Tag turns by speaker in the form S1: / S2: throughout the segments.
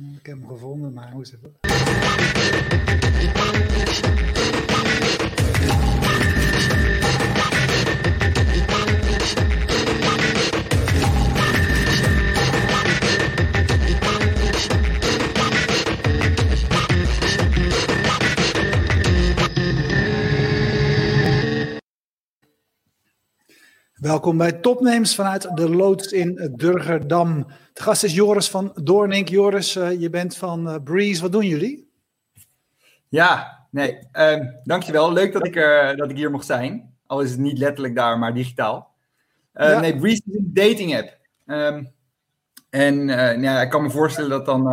S1: Ik heb hem gevonden, maar hoe is het? Welkom bij Topnames vanuit de loods in Durgerdam. De gast is Joris van Doornink. Joris, uh, je bent van uh, Breeze. Wat doen jullie?
S2: Ja, nee, uh, dankjewel. Leuk dat ik, er, dat ik hier mocht zijn. Al is het niet letterlijk daar, maar digitaal. Ja. Nee, Breeze is een dating app. Um, en ja, ik kan me voorstellen dat dan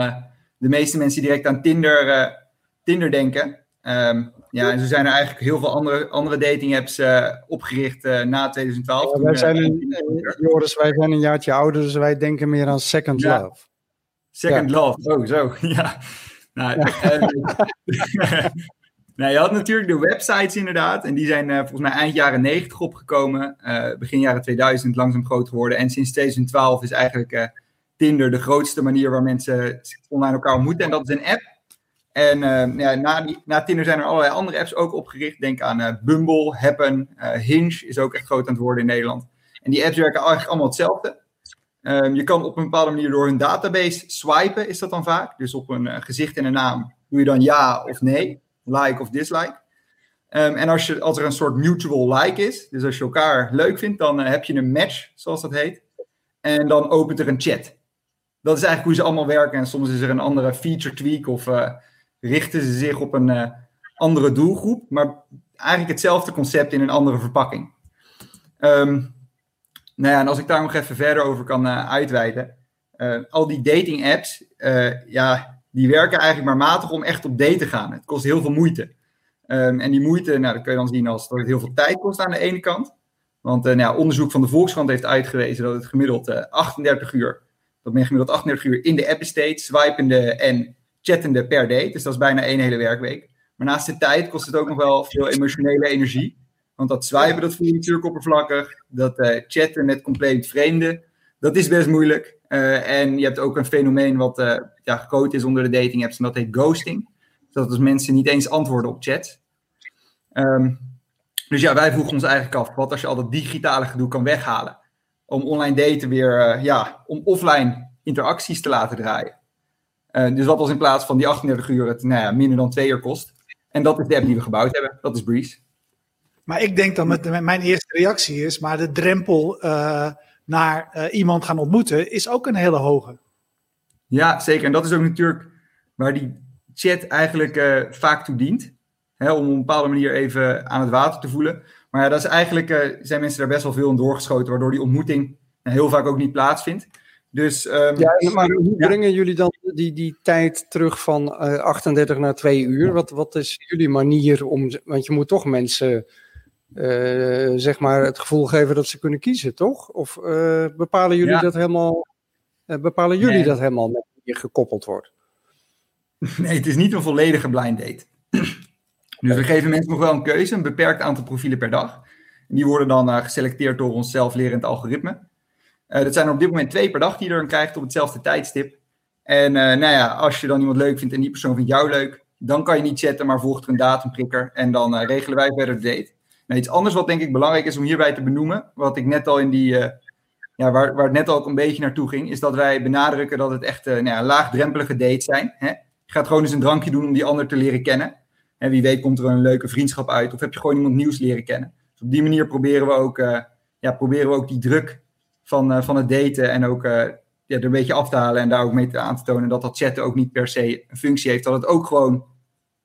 S2: de meeste mensen direct aan Tinder, Tinder denken. Um, ja, en zo zijn er eigenlijk heel veel andere, andere dating apps uh, opgericht uh, na 2012.
S3: Ja, wij zijn een, Joris, wij zijn een jaartje ouder, dus wij denken meer aan Second ja. Love.
S2: Second ja. Love, oh zo, ja. Nou, uh, nou, je had natuurlijk de websites inderdaad. En die zijn volgens mij eind jaren 90 opgekomen. begin jaren 2000 langzaam groot geworden. En sinds 2012 is eigenlijk Tinder de grootste manier waar mensen online elkaar ontmoeten. En dat is een app en uh, ja, na, na Tinder zijn er allerlei andere apps ook opgericht. Denk aan uh, Bumble, Happen, uh, Hinge is ook echt groot aan het worden in Nederland. En die apps werken eigenlijk allemaal hetzelfde. Um, je kan op een bepaalde manier door hun database swipen, is dat dan vaak. Dus op een gezicht en een naam doe je dan ja of nee, like of dislike. Um, en als, je, als er een soort mutual like is, dus als je elkaar leuk vindt, dan heb je een match, zoals dat heet. En dan opent er een chat. Dat is eigenlijk hoe ze allemaal werken. En soms is er een andere feature tweak of richten ze zich op een uh, andere doelgroep, maar eigenlijk hetzelfde concept in een andere verpakking. Um, nou ja, en als ik daar nog even verder over kan uh, uitweiden. Uh, al die dating apps, ja, die werken eigenlijk maar matig om echt op date te gaan. Het kost heel veel moeite. Um, en die moeite, nou, dat kun je dan zien als dat het heel veel tijd kost aan de ene kant. Want nou ja, onderzoek van de Volkskrant heeft uitgewezen dat het gemiddeld 38 uur, dat men gemiddeld 38 uur in de app besteedt, swipende en chattende per date. Dus dat is bijna één hele werkweek. Maar naast de tijd kost het ook nog wel veel emotionele energie. Want dat swipen, dat voel je natuurlijk oppervlakkig. Dat uh, chatten met compleet vreemden, dat is best moeilijk. Uh, en je hebt ook een fenomeen wat uh, ja, gecoat is onder de dating apps. En dat heet ghosting. Dat als mensen niet eens antwoorden op chat. Um, dus ja, wij vroegen ons eigenlijk af. Wat als je al dat digitale gedoe kan weghalen? Om online daten weer, ja, om offline interacties te laten draaien. Uh, dus wat als in plaats van die 38 uur het nou ja, minder dan twee uur kost. En dat is de app die we gebouwd hebben. Dat is Breeze.
S1: Maar ik denk dan met, met mijn eerste reactie is, maar de drempel uh, naar uh, iemand gaan ontmoeten is ook een hele hoge.
S2: Ja, zeker. En dat is ook natuurlijk waar die chat eigenlijk vaak toe dient. Hè, om op een bepaalde manier even aan het water te voelen. Maar ja, dat is eigenlijk, zijn mensen daar best wel veel in doorgeschoten, waardoor die ontmoeting heel vaak ook niet plaatsvindt. Dus, um,
S3: ja, maar hoe brengen jullie dan die, die tijd terug van uh, eh, 38 naar 2 uur? Wat, wat is jullie manier om. Want je moet toch mensen. Uh, zeg maar het gevoel geven dat ze kunnen kiezen, toch? Of uh, bepalen jullie ja. dat helemaal. bepalen jullie nee. dat helemaal met wie je gekoppeld wordt?
S2: Nee, het is niet een volledige blind date. Dus we geven mensen nog wel een keuze, een beperkt aantal profielen per dag. En die worden dan geselecteerd door ons zelflerend algoritme. Uh, dat zijn er op dit moment twee per dag die je dan krijgt op hetzelfde tijdstip. En uh, nou ja, als je dan iemand leuk vindt en die persoon vindt jou leuk, dan kan je niet chatten, maar volgt er een datumprikker en dan uh, regelen wij verder de date. Nou, iets anders wat denk ik belangrijk is om hierbij te benoemen, wat ik net al in die, ja, waar, waar het net al ook een beetje naartoe ging, is dat wij benadrukken dat het echt nou ja, laagdrempelige dates zijn. Hè? Je gaat gewoon eens een drankje doen om die ander te leren kennen. En wie weet komt er een leuke vriendschap uit of heb je gewoon iemand nieuws leren kennen. Dus op die manier proberen we ook, ja, proberen we ook die druk van, uh, van het daten en ook uh, ja, er een beetje af te halen en daar ook mee aan te tonen dat dat chatten ook niet per se een functie heeft, dat het ook gewoon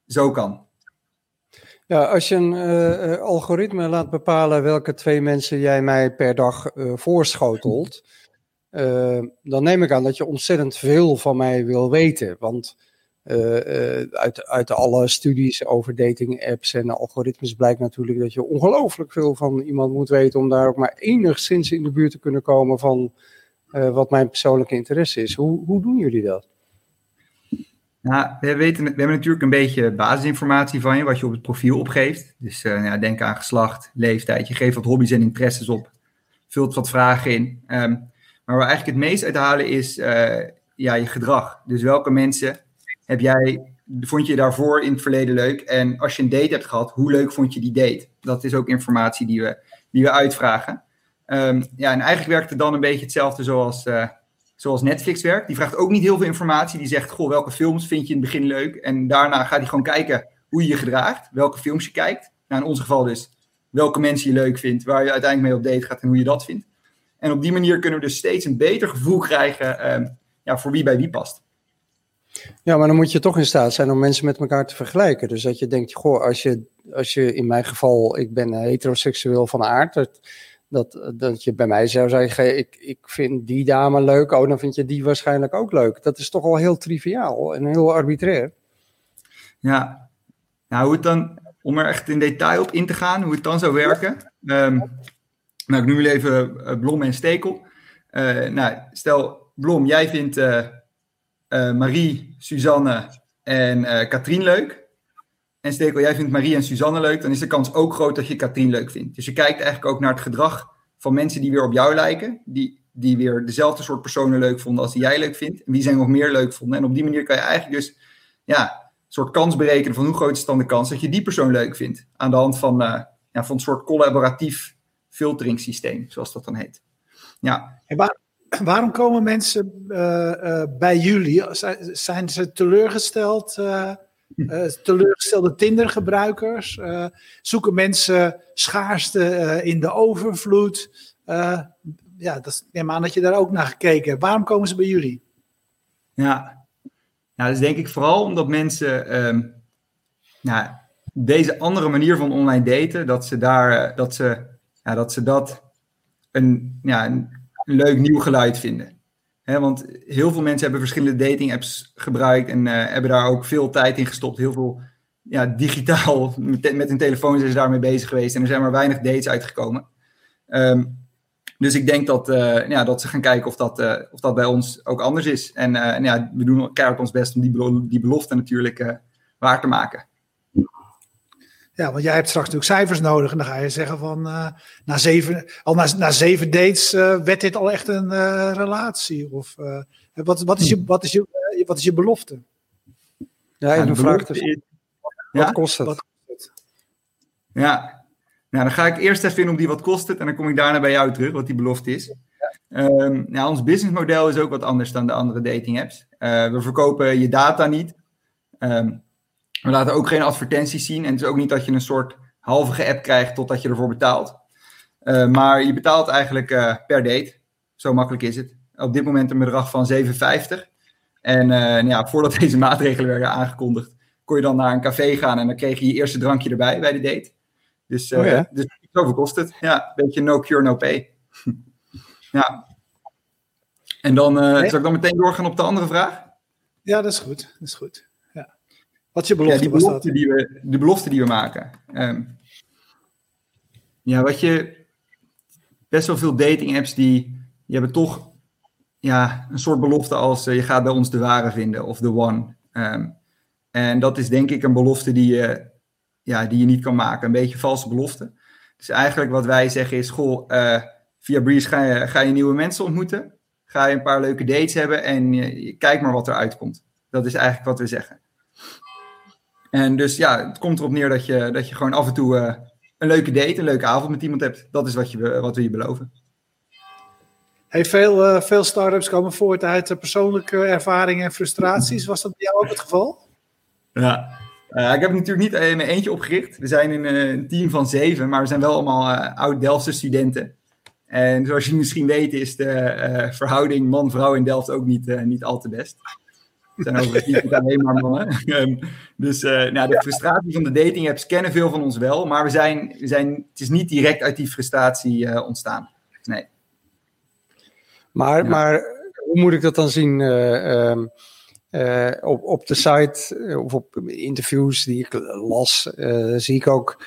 S2: zo kan.
S3: Ja, als je een uh, algoritme laat bepalen welke twee mensen jij mij per dag voorschotelt, dan neem ik aan dat je ontzettend veel van mij wil weten. Want uit, uit alle studies over dating apps en algoritmes blijkt natuurlijk dat je ongelooflijk veel van iemand moet weten om daar ook maar enigszins in de buurt te kunnen komen van uh, wat mijn persoonlijke interesse is. Hoe, hoe doen jullie dat?
S2: Nou, we, weten, we hebben natuurlijk een beetje basisinformatie van je, wat je op het profiel opgeeft. Dus uh, ja, denk aan geslacht, leeftijd. Je geeft wat hobby's en interesses op. Vult wat vragen in. Um, maar waar eigenlijk het meest uithalen is ja, je gedrag. Dus welke mensen heb jij, vond je daarvoor in het verleden leuk? En als je een date hebt gehad, hoe leuk vond je die date? Dat is ook informatie die we, die we uitvragen. Ehm, ja, en eigenlijk werkt het dan een beetje hetzelfde zoals, uh, zoals Netflix werkt. Die vraagt ook niet heel veel informatie. Die zegt, goh, welke films vind je in het begin leuk? En daarna gaat hij gewoon kijken hoe je je gedraagt, welke films je kijkt. Nou, in ons geval dus welke mensen je leuk vindt, waar je uiteindelijk mee op date gaat en hoe je dat vindt. En op die manier kunnen we dus steeds een beter gevoel krijgen ehm, ja, voor wie bij wie past.
S3: Ja, maar dan moet je toch in staat zijn om mensen met elkaar te vergelijken. Dus dat je denkt, goh, als je, als je in mijn geval, ik ben heteroseksueel van aard, dat, dat, dat je bij mij zou zeggen, ik, ik vind die dame leuk, oh, dan vind je die waarschijnlijk ook leuk. Dat is toch al heel triviaal en heel arbitrair.
S2: Ja, nou hoe het dan, om er echt in detail op in te gaan, hoe het dan zou werken. Um, nou, ik noem jullie even uh, Blom en Stekel. Uh, nou, stel, Blom, jij vindt uh, Marie, Suzanne en Katrien leuk. En Stekel, jij vindt Marie en Suzanne leuk. Dan is de kans ook groot dat je Katrien leuk vindt. Dus je kijkt eigenlijk ook naar het gedrag van mensen die weer op jou lijken. Die, die weer dezelfde soort personen leuk vonden als die jij leuk vindt. En wie zijn nog meer leuk vonden. En op die manier kan je eigenlijk dus ja, soort kans berekenen van hoe groot is dan de kans dat je die persoon leuk vindt. Aan de hand van, uh, ja, van een soort collaboratief filteringssysteem, zoals dat dan heet. Ja.
S1: Waarom komen mensen uh, uh, bij jullie? Zijn ze teleurgesteld? teleurgestelde Tinder-gebruikers? zoeken mensen schaarste in de overvloed? ja, dat neem aan dat je daar ook naar gekeken hebt. Waarom komen ze bij jullie?
S2: Ja, nou, dat is denk ik vooral omdat mensen um, nou, deze andere manier van online daten, dat ze daar, eh, dat ze, ja, dat, ze dat een, ja, een leuk nieuw geluid vinden. Want heel veel mensen hebben verschillende dating apps gebruikt en uh, hebben daar ook veel tijd in gestopt. Heel veel ja, digitaal met, met hun telefoon zijn ze daarmee bezig geweest en er zijn maar weinig dates uitgekomen. Um, dus ik denk dat, uh, ja, dat ze gaan kijken of dat, uh, of dat bij ons ook anders is. En, ja, we doen keihard ons best om die, die belofte natuurlijk waar te maken.
S1: Ja, want jij hebt straks natuurlijk cijfers nodig. En dan ga je zeggen van na zeven, al na, na zeven dates werd dit al echt een relatie. Of wat, wat, is je, wat, is je, wat is je belofte?
S3: Ja, een vraag. Dus, wat ja? kost het? Wat kost het?
S2: Ja, nou, dan ga ik eerst even in op die wat kost het en dan kom ik daarna bij jou terug, wat die belofte is. Um, nou, ons businessmodel is ook wat anders dan de andere dating apps. Uh, we verkopen je data niet. Um, we laten ook geen advertenties zien. En het is ook niet dat je een soort halve app krijgt totdat je ervoor betaalt. Uh, maar je betaalt eigenlijk uh, per date. Zo makkelijk is het. Op dit moment een bedrag van 7,50. En nou ja, voordat deze maatregelen werden aangekondigd, kon je dan naar een café gaan en dan kreeg je je eerste drankje erbij bij de date. Dus, oh ja. dus zoveel kost het. Ja, een beetje no cure, no pay. ja. En dan nee. zal ik dan meteen doorgaan op de andere vraag?
S1: Ja, dat is goed. Dat is goed. Wat is je belofte?
S2: Ja, die belofte, die we, de belofte die we maken. Um, ja, wat je... Best wel veel dating apps die, die hebben toch ja, een soort belofte als uh, je gaat bij ons de ware vinden of de one. Um, en dat is denk ik een belofte die je ja, die je niet kan maken. Een beetje valse belofte. Dus eigenlijk wat wij zeggen is, goh, uh, via Breeze ga je, ga je nieuwe mensen ontmoeten. Ga je een paar leuke dates hebben en je, kijk maar wat eruit komt. Dat is eigenlijk wat we zeggen. En dus ja, het komt erop neer dat je, dat je gewoon af en toe uh, een leuke date, een leuke avond met iemand hebt. Dat is wat, je, wat we je beloven.
S1: Hey, veel, uh, veel start-ups komen voort uit persoonlijke ervaringen en frustraties. Was dat bij jou ook het geval?
S2: Ja, uh, ik heb het natuurlijk niet in mijn eentje opgericht. We zijn een, eh, een, team van zeven, maar we zijn wel allemaal oud-Delftse studenten. En zoals je misschien weet is de verhouding man-vrouw in Delft ook niet, niet al te best. Zijn overigens niet alleen maar mannen. Ehm, dus nou, de frustratie van de dating apps kennen veel van ons wel, maar we zijn, we zijn, het is niet direct uit die frustratie ontstaan. Nee.
S3: Maar, ja. maar hoe moet ik dat dan zien? Um uh, op, op de site eh, of op interviews die ik las, uh, zie ik ook.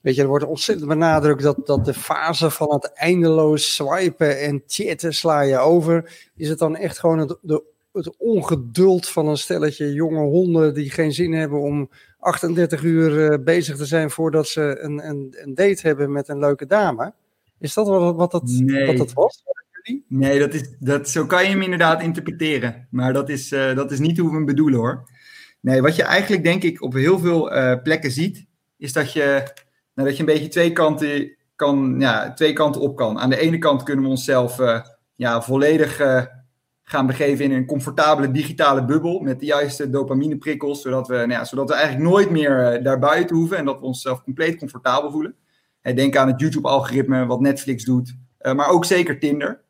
S3: Weet je, er wordt ontzettend benadrukt dat, dat de fase van het eindeloos swipen en chatten sla je over. Is het dan echt gewoon het, de, het ongeduld van een stelletje jonge honden die geen zin hebben om 38 uur uh, bezig te zijn voordat ze een, een, een, date hebben met een leuke dame? Is dat wat, wat, dat,
S2: nee.
S3: wat dat was?
S2: Nee, dat is, dat, zo kan je hem inderdaad interpreteren. Maar dat is, uh, dat is niet hoe we hem bedoelen hoor. Nee, wat je eigenlijk denk ik op heel veel uh, plekken ziet, is dat je, nou, dat je een beetje twee kanten, kan, ja, twee kanten op kan. Aan de ene kant kunnen we onszelf uh, ja, volledig gaan begeven in een comfortabele digitale bubbel met de juiste dopamineprikkels, zodat we, nou ja, zodat we eigenlijk nooit meer daarbuiten hoeven en dat we onszelf compleet comfortabel voelen. Denk aan het YouTube-algoritme, wat Netflix doet, maar ook zeker Tinder.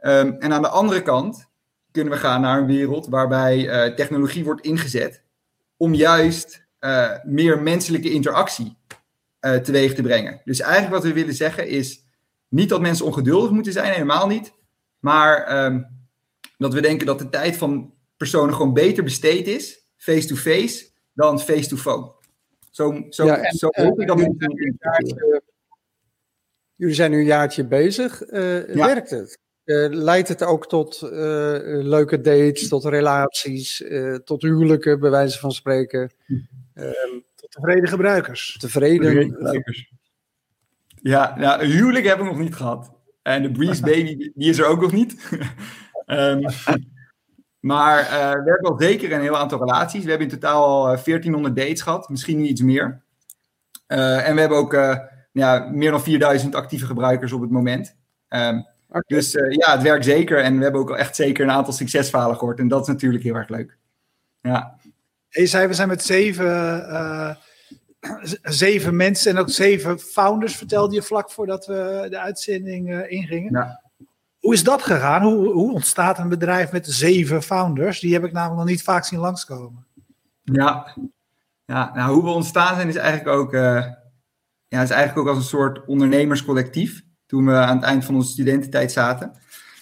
S2: Um, en aan de andere kant kunnen we gaan naar een wereld waarbij uh, technologie wordt ingezet om juist meer menselijke interactie teweeg te brengen. Dus eigenlijk wat we willen zeggen is niet dat mensen ongeduldig moeten zijn, helemaal niet. Maar um, dat we denken dat de tijd van personen gewoon beter besteed is, face-to-face, -face, dan face-to-phone. Zo, zo, ja, en, zo hoop ik dat
S3: jaartje, Jullie zijn nu een jaartje bezig. Ja. Werkt het? Uh, leidt het ook tot uh, leuke dates, tot relaties, uh, tot huwelijken, bij wijze van spreken?
S1: Uh, tot tevreden gebruikers.
S3: Tevreden gebruikers.
S2: Ja, nou, een huwelijk heb ik nog niet gehad. En de Breeze Baby, die is er ook nog niet. Um, maar we hebben al zeker een heel aantal relaties. We hebben in totaal al 1400 dates gehad, misschien niet iets meer. en we hebben ook ja, meer dan 4000 actieve gebruikers op het moment. Um, dus uh, ja, het werkt zeker. En we hebben ook echt zeker een aantal succesverhalen gehoord. En dat is natuurlijk heel erg leuk. Ja.
S1: Je zei, we zijn met zeven, uh, zeven mensen en ook zeven founders, vertelde je vlak voordat we de uitzending uh, ingingen. Ja. Hoe is dat gegaan? Hoe, hoe ontstaat een bedrijf met zeven founders? Die heb ik namelijk nog niet vaak zien langskomen.
S2: Ja, ja nou, hoe we ontstaan zijn is eigenlijk ook, ja, is eigenlijk ook als een soort ondernemerscollectief toen we aan het eind van onze studententijd zaten.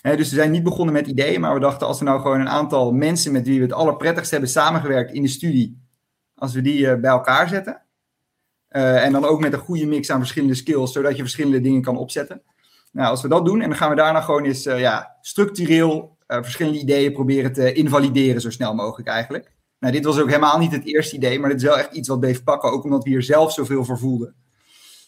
S2: dus we zijn niet begonnen met ideeën, maar we dachten als we nou gewoon een aantal mensen met wie we het allerprettigst hebben samengewerkt in de studie, als we die uh, bij elkaar zetten. Uh, en dan ook met een goede mix aan verschillende skills, zodat je verschillende dingen kan opzetten. Nou, als we dat doen, en dan gaan we daarna gewoon eens uh, ja, structureel verschillende ideeën proberen te invalideren, zo snel mogelijk eigenlijk. Nou, dit was ook helemaal niet het eerste idee, maar dit is wel echt iets wat bleef pakken, ook omdat we hier zelf zoveel voor voelden.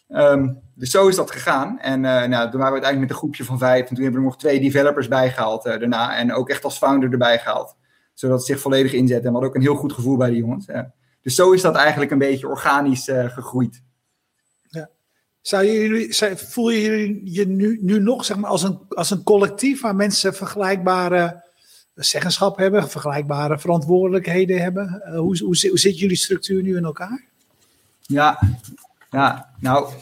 S2: Um, dus zo is dat gegaan. En uh, nou, toen waren we uiteindelijk met een groepje van vijf. En toen hebben we er nog twee developers bijgehaald uh, daarna. En ook echt als founder erbij gehaald. Zodat het zich volledig inzet. En we hadden ook een heel goed gevoel bij die jongens. Dus zo is dat eigenlijk een beetje organisch eh, gegroeid.
S1: Zou jullie, voel je jullie je nu, nu nog zeg maar, als, een, als een collectief waar mensen vergelijkbare zeggenschap hebben, vergelijkbare verantwoordelijkheden hebben? hoe, hoe, hoe zit jullie structuur nu in elkaar?
S2: Ja, ja, nou,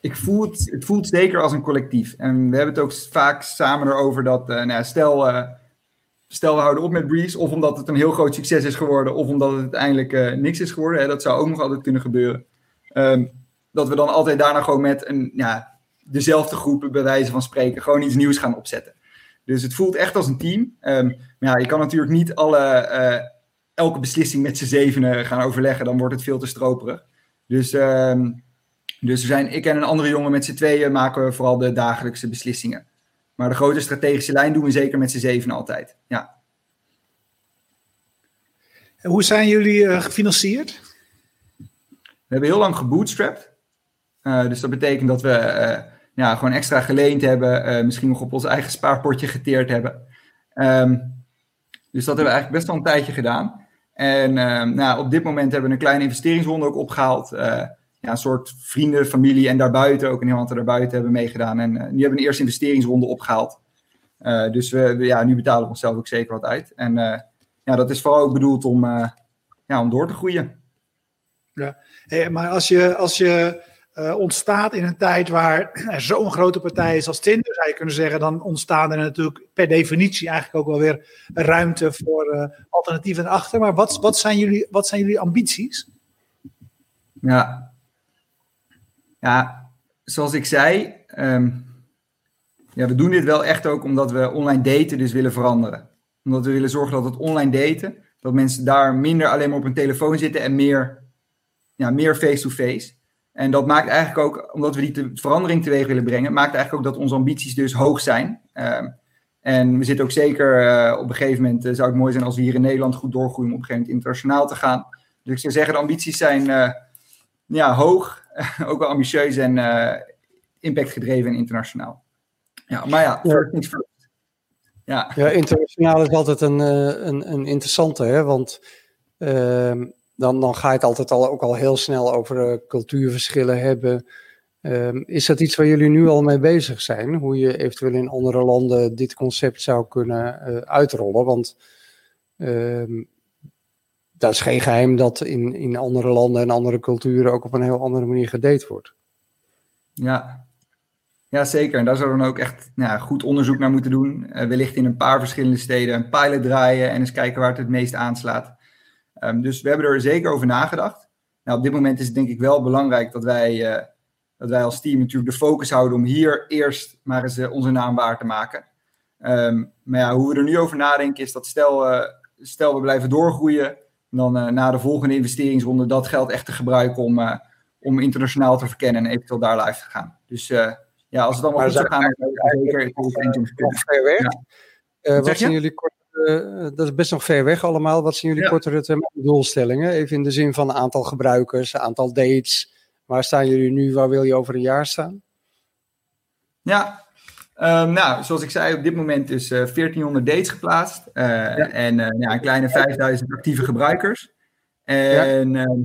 S2: ik voel het, het voelt zeker als een collectief. En we hebben het ook vaak samen erover dat, uh, nou, stel, uh, stel we houden op met Breeze, of omdat het een heel groot succes is geworden, of omdat het uiteindelijk niks is geworden. Hè, dat zou ook nog altijd kunnen gebeuren. Um, dat we dan altijd daarna gewoon met een, ja, dezelfde groep, bij wijze van spreken, gewoon iets nieuws gaan opzetten. Dus het voelt echt als een team. Um, maar ja, je kan natuurlijk niet alle, elke beslissing met z'n zevenen gaan overleggen, dan wordt het veel te stroperig. Dus, uh, dus we zijn, ik en een andere jongen met z'n tweeën maken we vooral de dagelijkse beslissingen. Maar de grote strategische lijn doen we zeker met z'n zeven altijd. Ja.
S1: En hoe zijn jullie uh, gefinancierd?
S2: We hebben heel lang gebootstrapped. Uh, dus dat betekent dat we uh, ja, gewoon extra geleend hebben. misschien nog op ons eigen spaarpotje geteerd hebben. Um, dus dat hebben we eigenlijk best wel een tijdje gedaan. En uh, nou, op dit moment hebben we een kleine investeringsronde ook opgehaald. Ja, een soort vrienden, familie en daarbuiten, ook een heel aantal daarbuiten hebben meegedaan. En nu hebben we een eerste investeringsronde opgehaald. dus we, we, ja, nu betalen we onszelf ook zeker wat uit. En ja, dat is vooral ook bedoeld om, ja, om door te groeien.
S1: Ja, hey, maar als je, als je uh, ontstaat in een tijd waar er zo'n grote partij is als Tinder, zou je kunnen zeggen, dan ontstaan er natuurlijk per definitie eigenlijk ook wel weer ruimte voor uh, alternatieven achter. Maar wat, wat, zijn jullie, wat zijn jullie ambities?
S2: Ja, ja zoals ik zei, um, ja, we doen dit wel echt ook omdat we online daten dus willen veranderen. Omdat we willen zorgen dat het online daten, dat mensen daar minder alleen maar op hun telefoon zitten en meer ja, meer face-to-face. -face. En dat maakt eigenlijk ook, omdat we die te, verandering teweeg willen brengen, maakt eigenlijk ook dat onze ambities dus hoog zijn. Uh, en we zitten ook zeker uh, op een gegeven moment, uh, zou het mooi zijn als we hier in Nederland goed doorgroeien om op een gegeven moment internationaal te gaan. Dus ik zou zeggen, de ambities zijn eh, ja, hoog, ook wel ambitieus en impactgedreven en internationaal. Ja, maar ja,
S3: first
S2: first.
S3: Ja. ja, internationaal is altijd een, een, een interessante, hè? want ehm, dan, dan ga je het altijd al, ook al heel snel over cultuurverschillen hebben. Ehm, is dat iets waar jullie nu al mee bezig zijn? Hoe je eventueel in andere landen dit concept zou kunnen uitrollen? Want um, dat is geen geheim dat in, in andere landen en andere culturen ook op een heel andere manier gedate wordt.
S2: Ja, ja zeker. En daar zouden we dan ook echt nou, goed onderzoek naar moeten doen. Uh, wellicht in een paar verschillende steden een pilot draaien en eens kijken waar het het meest aanslaat. Um, dus we hebben er zeker over nagedacht. Nou, op dit moment is het denk ik wel belangrijk dat wij, uh, dat wij als team natuurlijk de focus houden om hier eerst maar eens uh, onze naam waar te maken. Um, maar ja, hoe we er nu over nadenken is dat stel, stel we blijven doorgroeien, dan na de volgende investeringsronde dat geld echt te gebruiken om, om internationaal te verkennen en eventueel daar live te gaan. Dus ja, als het allemaal goed zou gaan, dan zeker
S3: weg. Ja. wat zijn korte, dat is best nog ver weg allemaal. Wat zijn jullie ja. kortere termijn doelstellingen? Even in de zin van aantal gebruikers, aantal dates. Waar staan jullie nu? Waar wil je over een jaar staan?
S2: Ja, Um, nou, zoals ik zei, op dit moment is uh, 1400 dates geplaatst. Uh, ja. En ja, een kleine 5000 actieve gebruikers. En ja.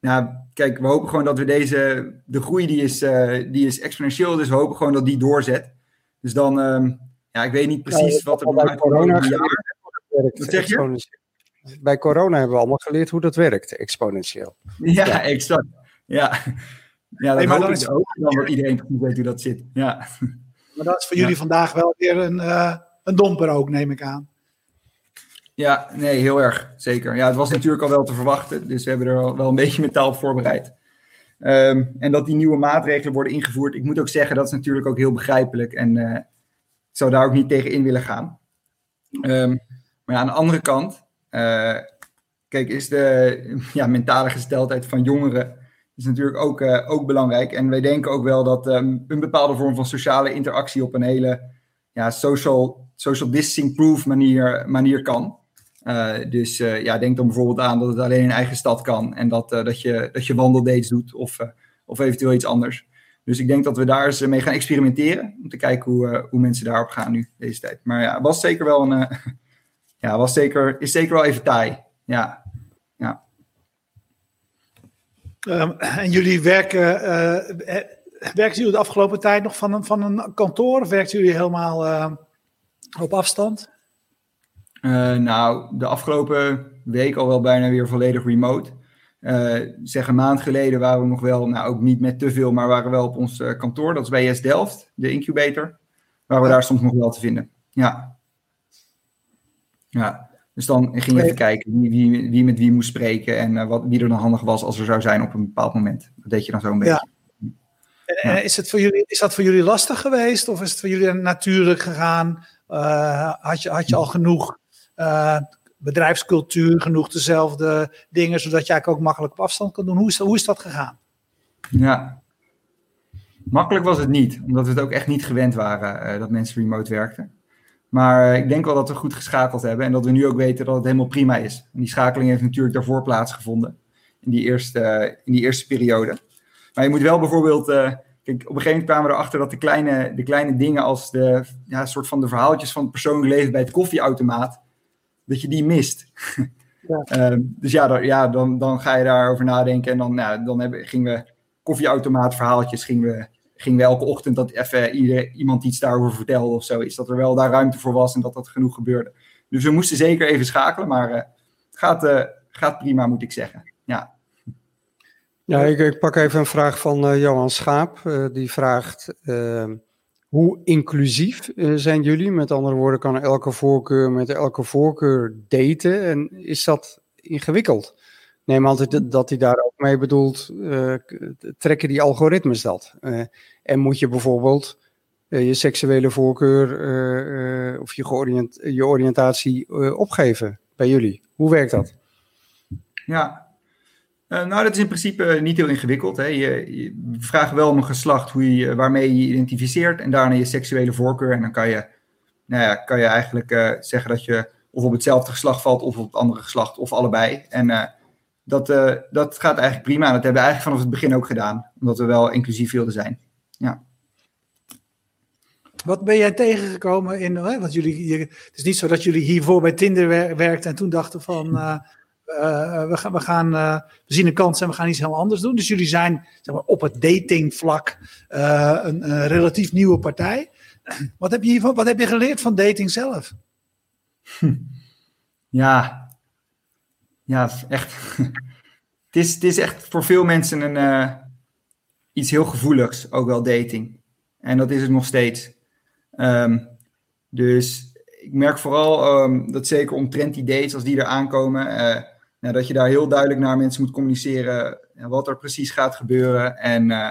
S2: nou, kijk, we hopen gewoon dat we deze, de groei die is, die is exponentieel, dus we hopen gewoon dat die doorzet. Dus dan, um, ja, ik weet niet precies wat er
S3: bij corona werkt. Wat zeg je? Bij corona hebben we allemaal geleerd hoe dat werkt, exponentieel.
S2: Ja, ja. exact. Ja, ja dat nee, maar dan is ook dan dat iedereen precies weet hoe dat zit. Ja.
S1: Maar dat is voor jullie vandaag wel weer een, uh, een domper ook, neem ik aan.
S2: Ja, nee, heel erg. Zeker. Ja, het was natuurlijk al wel te verwachten. Dus we hebben er wel een beetje mentaal op voorbereid. Um, en dat die nieuwe maatregelen worden ingevoerd. Ik moet ook zeggen, dat is natuurlijk ook heel begrijpelijk. En uh, ik zou daar ook niet tegen in willen gaan. Um, maar ja, aan de andere kant. Uh, kijk, is de ja, mentale gesteldheid van jongeren is natuurlijk ook, uh, ook belangrijk. En wij denken ook wel dat um, een bepaalde vorm van sociale interactie op een hele ja, social, social distancing-proof manier, manier kan. Uh, dus ja, denk dan bijvoorbeeld aan dat het alleen in eigen stad kan. En dat, dat, je, dat je wandeldates doet of, of eventueel iets anders. Dus ik denk dat we daar eens mee gaan experimenteren. Om te kijken hoe, hoe mensen daarop gaan nu, deze tijd. Maar ja, was zeker wel een... ja, was zeker, is zeker wel even taai. Ja,
S1: Um, en jullie werken, uh, werken jullie de afgelopen tijd nog van een, van een kantoor of werken jullie helemaal uh, op afstand?
S2: Uh, nou, de afgelopen week al wel bijna weer volledig remote. zeg een maand geleden waren we nog wel, nou ook niet met te veel, maar waren we wel op ons kantoor. Dat is bij S Delft, de incubator. Waar we daar soms nog wel te vinden. Ja. Ja. Dus dan ging je even kijken wie, wie, wie, met wie moest spreken en uh, wat, wie er dan handig was als er zou zijn op een bepaald moment. Dat deed je dan zo een beetje.
S1: Ja. En, ja. is, het voor jullie, is dat voor jullie lastig geweest of is het voor jullie natuurlijk gegaan? Uh, had, je, had je al genoeg uh, bedrijfscultuur, genoeg dezelfde dingen, zodat je eigenlijk ook makkelijk op afstand kan doen? Hoe is, dat, hoe is dat gegaan?
S2: Ja, makkelijk was het niet, omdat we het ook echt niet gewend waren dat mensen remote werkten. Maar eh, ik denk wel dat we goed geschakeld hebben en dat we nu ook weten dat het helemaal prima is. En die schakeling heeft natuurlijk daarvoor plaatsgevonden, in die eerste, in die eerste periode. Maar je moet wel bijvoorbeeld, uh, kijk, op een gegeven moment kwamen we erachter dat de kleine, de kleine dingen als de ja, soort van de verhaaltjes van het persoonlijk leven bij het koffieautomaat, dat je die mist. Ja. um, dus ja, dan, ja dan, dan ga je daarover nadenken en dan, nou, dan hebben, gingen we koffieautomaat verhaaltjes gingen we ging we elke ochtend dat even iemand iets daarover vertelde of zo. Is dat er wel daar ruimte voor was en dat dat genoeg gebeurde. Dus we moesten zeker even schakelen, maar uh, gaat, uh, gaat prima, moet ik zeggen. Ja.
S3: Ja, ik, ik pak even een vraag van uh, Johan Schaap. die vraagt: ehm, hoe inclusief zijn jullie? Met andere woorden, kan elke voorkeur met elke voorkeur daten? En is dat ingewikkeld? Neem altijd dat hij daar ook mee bedoelt, uh, trekken die algoritmes dat? Uh, en moet je bijvoorbeeld uh, je seksuele voorkeur of je, georiënt, je oriëntatie opgeven bij jullie? Hoe werkt dat?
S2: Ja, nou dat is in principe niet heel ingewikkeld. Hè. Je, je vraagt wel om een geslacht hoe je, waarmee je je identificeert en daarna je seksuele voorkeur. En dan kan je, nou ja, kan je eigenlijk zeggen dat je of op hetzelfde geslacht valt of op het andere geslacht of allebei. En dat, uh, dat gaat eigenlijk prima. Dat hebben we eigenlijk vanaf het begin ook gedaan. Omdat we wel inclusief wilden zijn. Ja.
S1: Wat ben jij tegengekomen in, hè, want jullie, je, het is niet zo dat jullie hiervoor bij Tinder wer, werkten en toen dachten van, uh, uh, we, gaan, we, gaan, uh, we zien een kans en we gaan iets helemaal anders doen. Dus jullie zijn zeg maar, op het datingvlak een, een, relatief nieuwe partij. Wat heb, je hiervan, wat heb je geleerd van dating zelf?
S2: Ja, ja echt. het, is, het is echt voor veel mensen een, iets heel gevoeligs, ook wel dating. En dat is het nog steeds. Um, dus ik merk vooral um, dat zeker omtrent die dates, als die er aankomen, uh, nou, dat je daar heel duidelijk naar mensen moet communiceren wat er precies gaat gebeuren. En uh,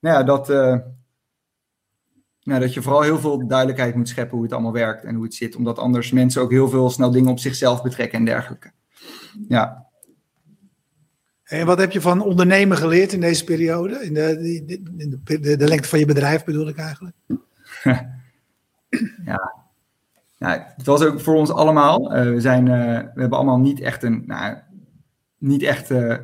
S2: nou ja, dat, nou, dat je vooral heel veel duidelijkheid moet scheppen hoe het allemaal werkt en hoe het zit. Omdat anders mensen ook heel veel snel dingen op zichzelf betrekken en dergelijke. Ja.
S1: En wat heb je van ondernemen geleerd in deze periode? In de, in de, de, de lengte van je bedrijf bedoel ik eigenlijk?
S2: ja. ja, het was ook voor ons allemaal. Uh, we, zijn, uh, we hebben allemaal niet echt een, nou, niet echt, uh,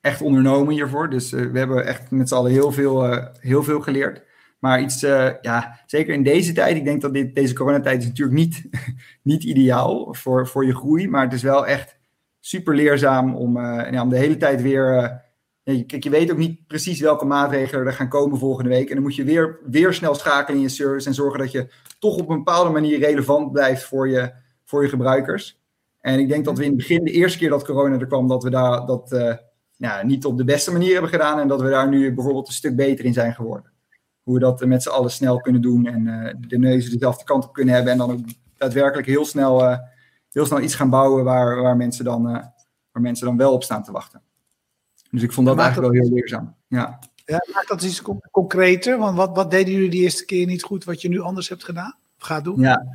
S2: echt ondernomen hiervoor. Dus we hebben echt met z'n allen heel veel, heel veel geleerd. Maar iets, ja, zeker in deze tijd, ik denk dat dit, deze coronatijd is natuurlijk niet, niet ideaal voor, voor je groei. Maar het is wel echt super leerzaam om, ja, om de hele tijd weer Kijk, je weet ook niet precies welke maatregelen er gaan komen volgende week. En dan moet je weer, weer snel schakelen in je service en zorgen dat je toch op een bepaalde manier relevant blijft voor je, voor je gebruikers. En ik denk dat we in het begin, de eerste keer dat corona er kwam, dat we daar dat uh, niet op de beste manier hebben gedaan. En dat we daar nu bijvoorbeeld een stuk beter in zijn geworden. Hoe we dat met z'n allen snel kunnen doen en de neuzen dezelfde kant op kunnen hebben. En dan ook daadwerkelijk heel snel, heel snel iets gaan bouwen waar, waar, mensen dan, waar mensen dan wel op staan te wachten. Dus ik vond dat eigenlijk wel heel leerzaam. Ja.
S1: Ja, maakt dat iets concreter? Want wat, wat deden jullie die eerste keer niet goed, wat je nu anders hebt gedaan? Of gaat doen?
S2: Ja,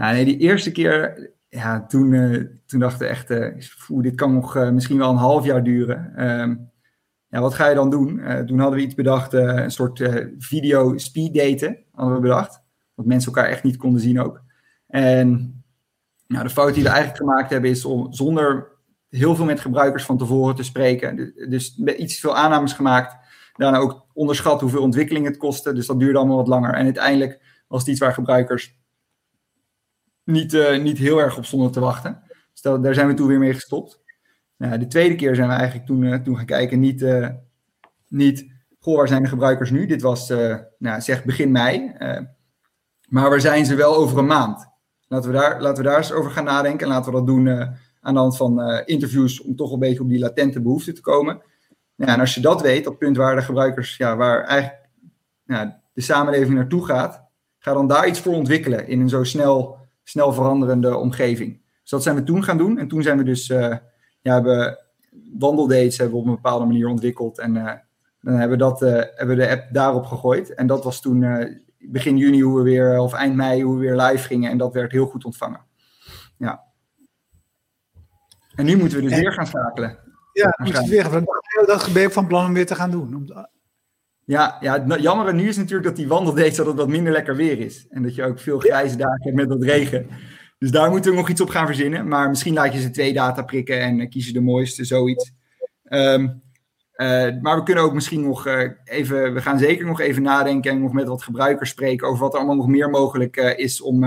S2: nou, nee, die eerste keer, ja, toen, uh, toen dachten we echt, uh, dit kan nog uh, misschien wel een half jaar duren. Um, ja, wat ga je dan doen? toen hadden we iets bedacht, een soort video speed daten hadden we bedacht. Dat mensen elkaar echt niet konden zien ook. En nou, de fout die we eigenlijk gemaakt hebben is om zonder heel veel met gebruikers van tevoren te spreken. Dus iets veel aannames gemaakt. Daarna ook onderschat hoeveel ontwikkeling het kostte. Dus dat duurde allemaal wat langer. En uiteindelijk was het iets waar gebruikers niet, uh, niet heel erg op stonden te wachten. Dus dat, daar zijn we toen weer mee gestopt. Nou, de tweede keer zijn we eigenlijk toen, uh, toen gaan kijken, niet, uh, niet, goh, waar zijn de gebruikers nu? Dit was, nou, zeg begin mei. maar waar zijn ze wel over een maand? Laten we, daar, laten we daar eens over gaan nadenken en laten we dat doen aan de hand van uh, interviews om toch een beetje op die latente behoeften te komen. Ja, en als je dat weet, dat punt waar de gebruikers, ja, waar eigenlijk de samenleving naartoe gaat, ga dan daar iets voor ontwikkelen in een zo snel, snel veranderende omgeving. Dus dat zijn we toen gaan doen. En toen zijn we dus, uh, ja, hebben wandeldates hebben op een bepaalde manier ontwikkeld. En dan hebben we, dat, hebben we de app daarop gegooid. En dat was toen begin juni hoe we weer, of eind mei, hoe we weer live gingen. En dat werd heel goed ontvangen. Ja. En nu moeten we dus weer gaan schakelen.
S1: Ja, moeten we weer gaan Dat ben ik van plan om weer te gaan doen.
S2: Ja, ja, het jammer nu is natuurlijk dat die wandeldates dat het wat minder lekker weer is. En dat je ook veel grijze dagen hebt met wat regen. Dus daar moeten we nog iets op gaan verzinnen. Maar misschien laat je ze twee data prikken en uh, kies je de mooiste, zoiets. Um, uh, maar we kunnen ook misschien nog uh, even, we gaan zeker nog even nadenken en nog met wat gebruikers spreken over wat er allemaal nog meer mogelijk is om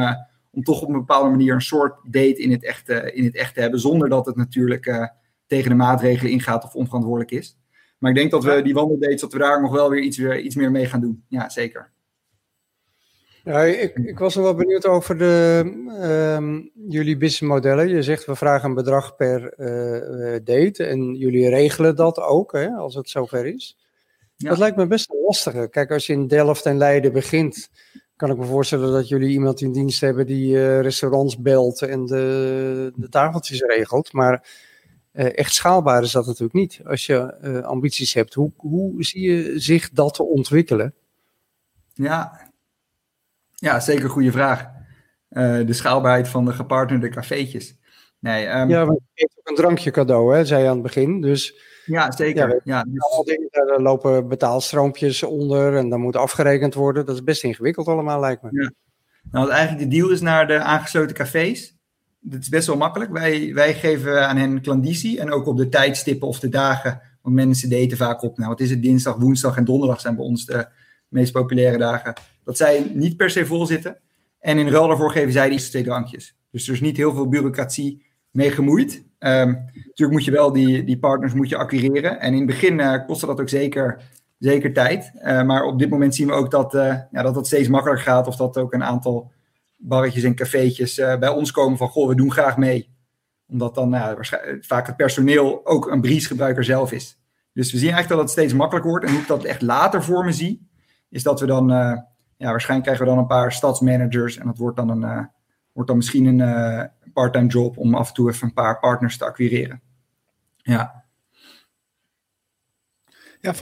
S2: om toch op een bepaalde manier een soort date in het echt, in het echt te hebben, zonder dat het natuurlijk tegen de maatregelen ingaat of onverantwoordelijk is. Maar ik denk dat we die wandeldates, dat we daar nog wel weer iets, weer, iets meer mee gaan doen. Ja, zeker.
S3: Ja, ik, ik was nog wel benieuwd over de, um, jullie businessmodellen. Je zegt we vragen een bedrag per uh, date en jullie regelen dat ook hè, als het zover is. Ja. Dat lijkt me best een lastige. Kijk, als je in Delft en Leiden begint, kan ik me voorstellen dat jullie iemand in dienst hebben die uh, restaurants belt en de, de tafeltjes regelt. Maar uh, echt schaalbaar is dat natuurlijk niet. Als je uh, ambities hebt, hoe, hoe zie je zich dat te ontwikkelen?
S2: Ja, ja zeker een goede vraag. de schaalbaarheid van de gepartnerde cafeetjes. Nee, um...
S3: Ja, want je geeft ook een drankje cadeau, hè, zei je aan het begin. Dus
S2: ja, zeker. Ja, ja
S3: dus... dingen, daar lopen betaalstroompjes onder en dan moet afgerekend worden. Dat is best ingewikkeld allemaal, lijkt me. Ja.
S2: Nou, eigenlijk de deal is naar de aangesloten cafés. Dat is best wel makkelijk. Wij, wij geven aan hen klandizie en ook op de tijdstippen of de dagen. Want mensen daten vaak op, nou wat is het, dinsdag, woensdag en donderdag zijn bij ons de, meest populaire dagen, dat zij niet per se vol zitten. En in ruil daarvoor geven zij die drankjes. Dus er is niet heel veel bureaucratie mee gemoeid. Um, natuurlijk moet je wel die, die partners moet je acquireren. En in het begin uh, kostte dat ook zeker, zeker tijd. Uh, maar op dit moment zien we ook dat, uh, ja, dat dat steeds makkelijker gaat. Of dat ook een aantal barretjes en cafeetjes bij ons komen van... goh, we doen graag mee. Omdat dan waarschijnlijk, vaak het personeel ook een Breeze-gebruiker zelf is. Dus we zien eigenlijk dat het steeds makkelijker wordt. En hoe ik dat echt later voor me zie... is dat we dan... ja, waarschijnlijk krijgen we dan een paar stadsmanagers. En dat wordt dan, een, wordt dan misschien een part-time job om af en toe even een paar partners te acquireren. Ja.
S1: Ja,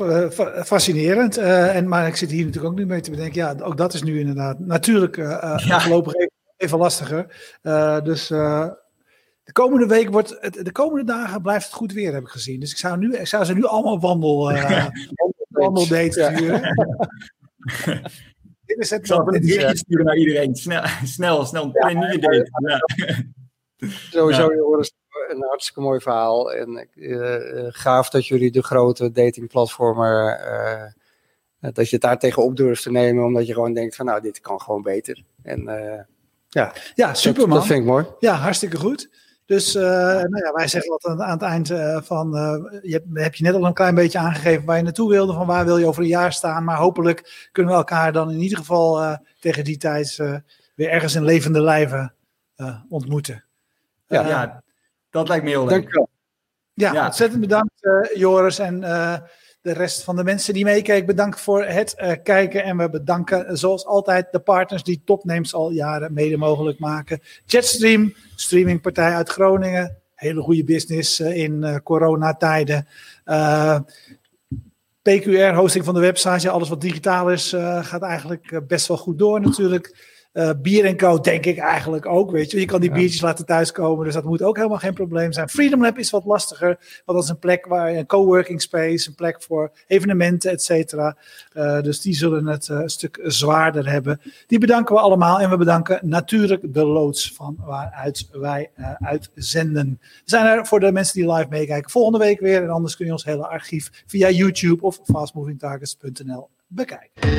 S1: fascinerend. Uh, en, maar ik zit hier natuurlijk ook nu mee te bedenken. Ja, ook dat is nu inderdaad natuurlijk uh, ja. voorlopig even, even lastiger. Uh, dus de komende week wordt het, de komende dagen blijft het goed weer, heb ik gezien. Dus ik zou, nu, ik zou ze nu allemaal wandel, wandeldates
S2: ja. sturen. dit is het. Ik zal een berichtje sturen naar iedereen. Snel, snel, snel. Ja, een nieuwe date. Ja.
S3: Sowieso, Joris, een hartstikke mooi verhaal. En uh, gaaf dat jullie de grote datingplatformen, uh, dat je het daar tegenop durft te nemen, omdat je gewoon denkt van nou, dit kan gewoon beter. En ja,
S1: ja super
S3: dat, dat, vind ik mooi.
S1: Ja, hartstikke goed. Dus uh, nou ja, wij zeggen wat aan, aan het eind uh, van, uh, je hebt, heb je net al een klein beetje aangegeven waar je naartoe wilde, van waar wil je over een jaar staan. Maar hopelijk kunnen we elkaar dan in ieder geval tegen die tijd weer ergens in levende lijven ontmoeten.
S2: Ja, ja, dat lijkt me heel leuk. Dankjewel.
S1: Ja, ja, ontzettend bedankt uh, Joris en uh, de rest van de mensen die meekijken. Bedankt voor het uh, kijken en we bedanken zoals altijd de partners die Topnames al jaren mede mogelijk maken. Jetstream, streamingpartij uit Groningen. Hele goede business in coronatijden. PQR, hosting van de website. Alles wat digitaal is, gaat eigenlijk best wel goed door natuurlijk. Uh, bier en Co. denk ik eigenlijk ook, weet je. Je kan die biertjes laten thuiskomen, dus dat moet ook helemaal geen probleem zijn. Freedom Lab is wat lastiger, want dat is een plek waar een coworking space, een plek voor evenementen, et cetera. Uh, dus die zullen het uh, een stuk zwaarder hebben. Die bedanken we allemaal en we bedanken natuurlijk de loods van waaruit wij uitzenden. We zijn er voor de mensen die live meekijken volgende week weer en anders kun je ons hele archief via YouTube of fastmovingtargets.nl bekijken.